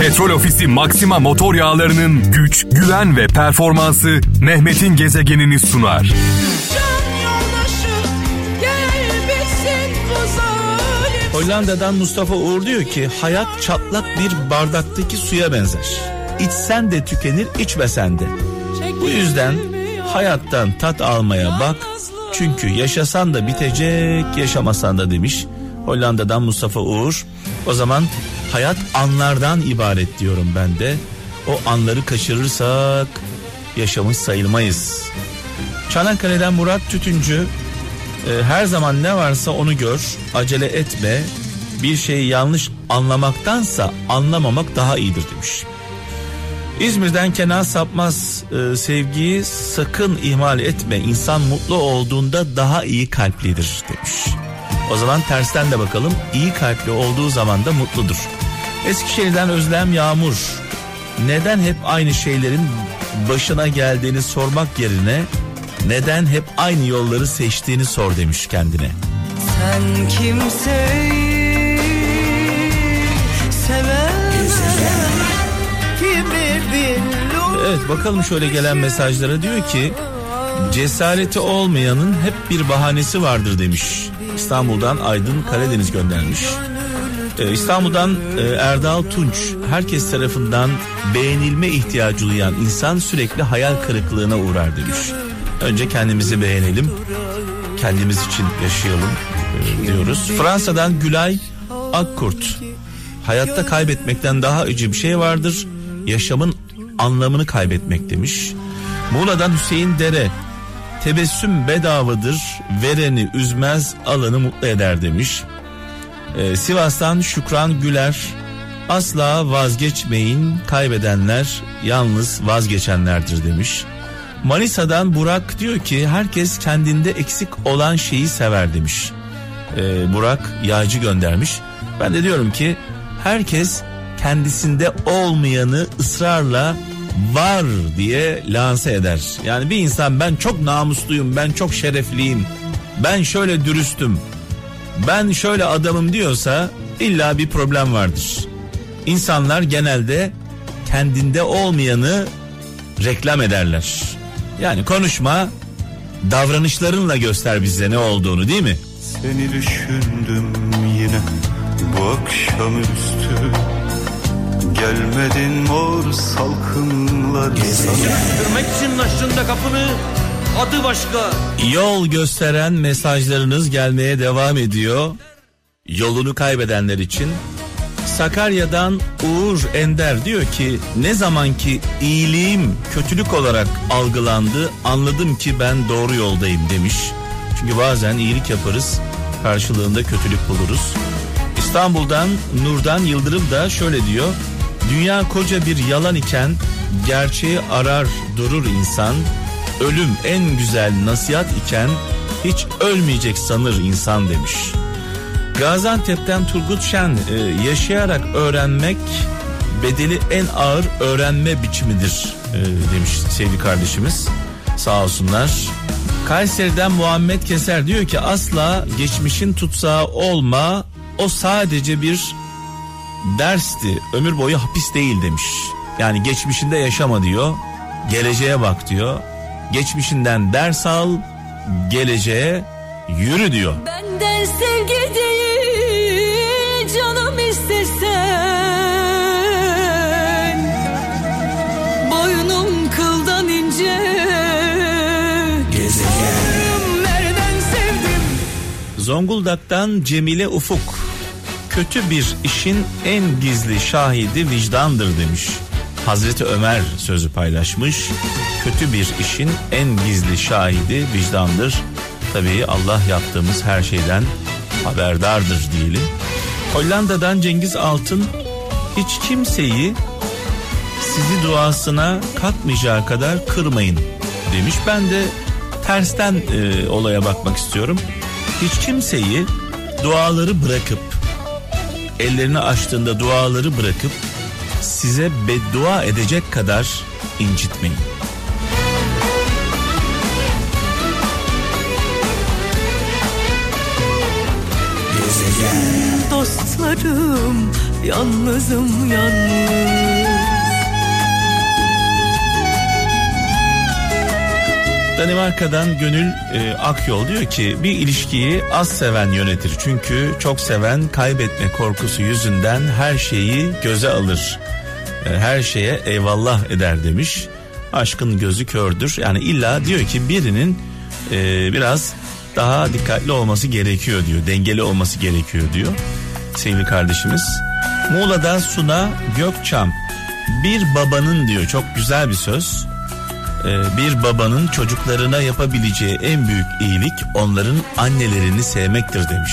Petrol Ofisi Maxima motor yağlarının güç, güven ve performansı Mehmet'in gezegenini sunar. Hollanda'dan Mustafa Uğur diyor ki hayat çatlak bir bardaktaki suya benzer. İçsen de tükenir içmesen de. Bu yüzden hayattan tat almaya bak. Çünkü yaşasan da bitecek yaşamasan da demiş. Hollanda'dan Mustafa Uğur. O zaman hayat anlardan ibaret diyorum ben de. O anları kaçırırsak yaşamış sayılmayız. Çanakkale'den Murat Tütüncü e, her zaman ne varsa onu gör, acele etme. Bir şeyi yanlış anlamaktansa anlamamak daha iyidir demiş. İzmir'den Kenan Sapmaz e, sevgiyi sakın ihmal etme. İnsan mutlu olduğunda daha iyi kalplidir demiş. O zaman tersten de bakalım. İyi kalpli olduğu zaman da mutludur. Eskişehir'den Özlem Yağmur. Neden hep aynı şeylerin başına geldiğini sormak yerine neden hep aynı yolları seçtiğini sor demiş kendine. Sen kimseyi Evet bakalım şöyle gelen mesajlara diyor ki cesareti olmayanın hep bir bahanesi vardır demiş. İstanbul'dan Aydın Karadeniz göndermiş. Ee, İstanbul'dan e, Erdal Tunç herkes tarafından beğenilme ihtiyacı duyan insan sürekli hayal kırıklığına uğrar demiş. Önce kendimizi beğenelim, kendimiz için yaşayalım e, diyoruz. Fransa'dan Gülay Akkurt. Hayatta kaybetmekten daha acı bir şey vardır. Yaşamın anlamını kaybetmek demiş. Muğla'dan Hüseyin Dere. Tebessüm bedavadır, vereni üzmez, alanı mutlu eder demiş. Ee, Sivas'tan Şükran Güler. Asla vazgeçmeyin, kaybedenler yalnız vazgeçenlerdir demiş. Manisa'dan Burak diyor ki herkes kendinde eksik olan şeyi sever demiş. Ee, Burak yağcı göndermiş. Ben de diyorum ki herkes kendisinde olmayanı ısrarla var diye lanse eder. Yani bir insan ben çok namusluyum, ben çok şerefliyim, ben şöyle dürüstüm, ben şöyle adamım diyorsa illa bir problem vardır. İnsanlar genelde kendinde olmayanı reklam ederler. Yani konuşma davranışlarınla göster bize ne olduğunu değil mi? Seni düşündüm yine bu akşamüstü Gelmedin mor salkımlar Görmek için açtın da kapını adı başka. Yol gösteren mesajlarınız gelmeye devam ediyor. Yolunu kaybedenler için Sakarya'dan Uğur Ender diyor ki ne zaman ki iyiliğim kötülük olarak algılandı anladım ki ben doğru yoldayım demiş. Çünkü bazen iyilik yaparız karşılığında kötülük buluruz. İstanbul'dan Nurdan Yıldırım da şöyle diyor. Dünya koca bir yalan iken gerçeği arar durur insan. Ölüm en güzel nasihat iken hiç ölmeyecek sanır insan demiş. Gaziantep'ten Turgut Şen e, yaşayarak öğrenmek bedeli en ağır öğrenme biçimidir e, demiş sevgili kardeşimiz. Sağ olsunlar. Kayseri'den Muhammed Keser diyor ki asla geçmişin tutsağı olma o sadece bir dersti ömür boyu hapis değil demiş. Yani geçmişinde yaşama diyor geleceğe bak diyor. Geçmişinden ders al geleceğe yürü diyor. Benden sevgi değil canım istesen Boynum kıldan ince Gezegen Zonguldak'tan Cemile Ufuk. Kötü bir işin en gizli şahidi vicdandır demiş. Hazreti Ömer sözü paylaşmış. Kötü bir işin en gizli şahidi vicdandır. Tabii Allah yaptığımız her şeyden haberdardır diyelim. Hollanda'dan Cengiz Altın hiç kimseyi sizi duasına katmayacağı kadar kırmayın demiş. Ben de tersten e, olaya bakmak istiyorum. Hiç kimseyi duaları bırakıp ellerini açtığında duaları bırakıp size beddua edecek kadar incitmeyin. Dostlarım Yalnızım yalnız Danimarka'dan Gönül e, Akyol diyor ki bir ilişkiyi az seven yönetir. Çünkü çok seven kaybetme korkusu yüzünden her şeyi göze alır. E, her şeye eyvallah eder demiş. Aşkın gözü kördür. Yani illa diyor ki birinin e, biraz daha dikkatli olması gerekiyor diyor. Dengeli olması gerekiyor diyor. Sevgili kardeşimiz. Muğla'da Suna Gökçam bir babanın diyor çok güzel bir söz bir babanın çocuklarına yapabileceği en büyük iyilik onların annelerini sevmektir demiş.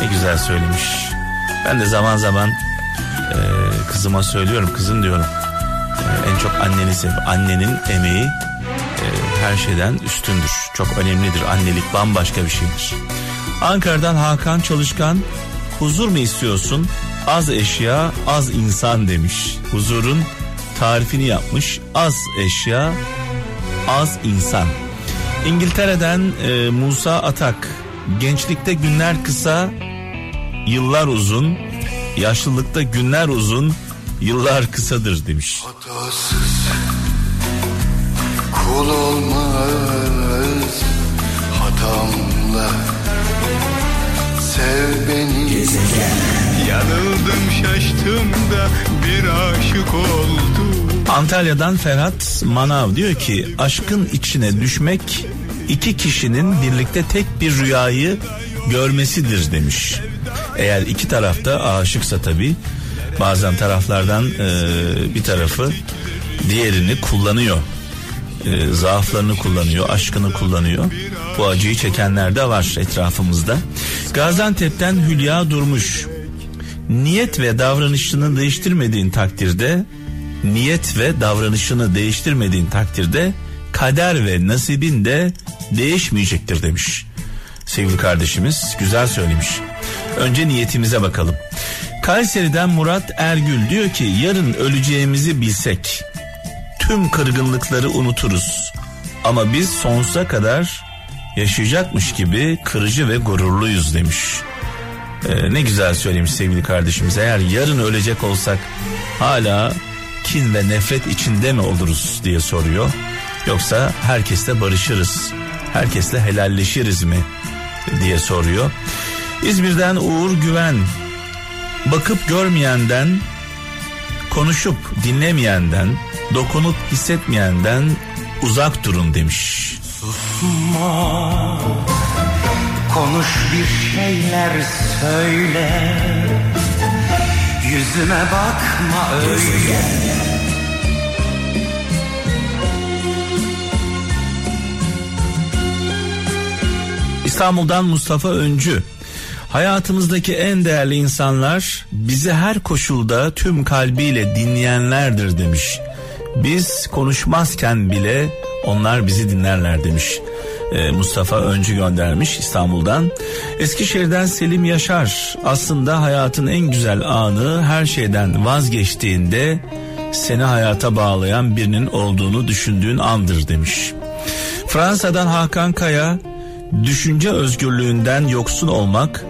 Ne güzel söylemiş. Ben de zaman zaman e, kızıma söylüyorum kızım diyorum. e, en çok anneni sev. Annenin emeği e, her şeyden üstündür. Çok önemlidir. Annelik bambaşka bir şeydir. Ankara'dan Hakan Çalışkan huzur mu istiyorsun? Az eşya, az insan demiş. Huzurun tarifini yapmış. Az eşya, az insan. İngiltere'den e, Musa Atak. Gençlikte günler kısa, yıllar uzun. Yaşlılıkta günler uzun, yıllar kısadır demiş. Hatasız kul olmaz hatamla sev beni Yanıldım şaştım da bir aşık oldum Antalya'dan Ferhat Manav diyor ki aşkın içine düşmek iki kişinin birlikte tek bir rüyayı görmesidir demiş. Eğer iki tarafta aşıksa tabi bazen taraflardan e, bir tarafı diğerini kullanıyor. E, zaaflarını kullanıyor, aşkını kullanıyor. Bu acıyı çekenler de var etrafımızda. Gaziantep'ten Hülya Durmuş. Niyet ve davranışını değiştirmediğin takdirde niyet ve davranışını değiştirmediğin takdirde kader ve nasibin de değişmeyecektir demiş. Sevgili kardeşimiz güzel söylemiş. Önce niyetimize bakalım. Kayseri'den Murat Ergül diyor ki yarın öleceğimizi bilsek tüm kırgınlıkları unuturuz. Ama biz sonsuza kadar yaşayacakmış gibi kırıcı ve gururluyuz demiş. Ee, ne güzel söylemiş sevgili kardeşimiz. Eğer yarın ölecek olsak hala kin ve nefret içinde mi oluruz diye soruyor. Yoksa herkesle barışırız, herkesle helalleşiriz mi diye soruyor. İzmir'den Uğur Güven bakıp görmeyenden, konuşup dinlemeyenden, dokunup hissetmeyenden uzak durun demiş. Susma Konuş bir şeyler söyle Yüzüme bakma öyle İstanbul'dan Mustafa Öncü. Hayatımızdaki en değerli insanlar bizi her koşulda tüm kalbiyle dinleyenlerdir demiş. Biz konuşmazken bile onlar bizi dinlerler demiş. Ee, Mustafa Öncü göndermiş İstanbul'dan. Eskişehir'den Selim Yaşar. Aslında hayatın en güzel anı her şeyden vazgeçtiğinde seni hayata bağlayan birinin olduğunu düşündüğün andır demiş. Fransa'dan Hakan Kaya düşünce özgürlüğünden yoksun olmak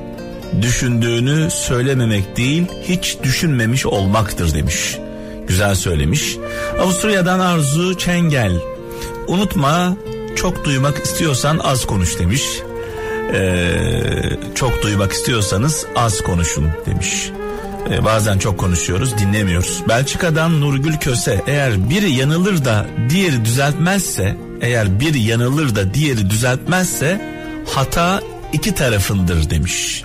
düşündüğünü söylememek değil hiç düşünmemiş olmaktır demiş. Güzel söylemiş. Avusturya'dan Arzu Çengel unutma çok duymak istiyorsan az konuş demiş. Ee, çok duymak istiyorsanız az konuşun demiş. Ee, bazen çok konuşuyoruz dinlemiyoruz. Belçika'dan Nurgül Köse eğer biri yanılır da diğeri düzeltmezse eğer biri yanılır da diğeri düzeltmezse hata iki tarafındır demiş.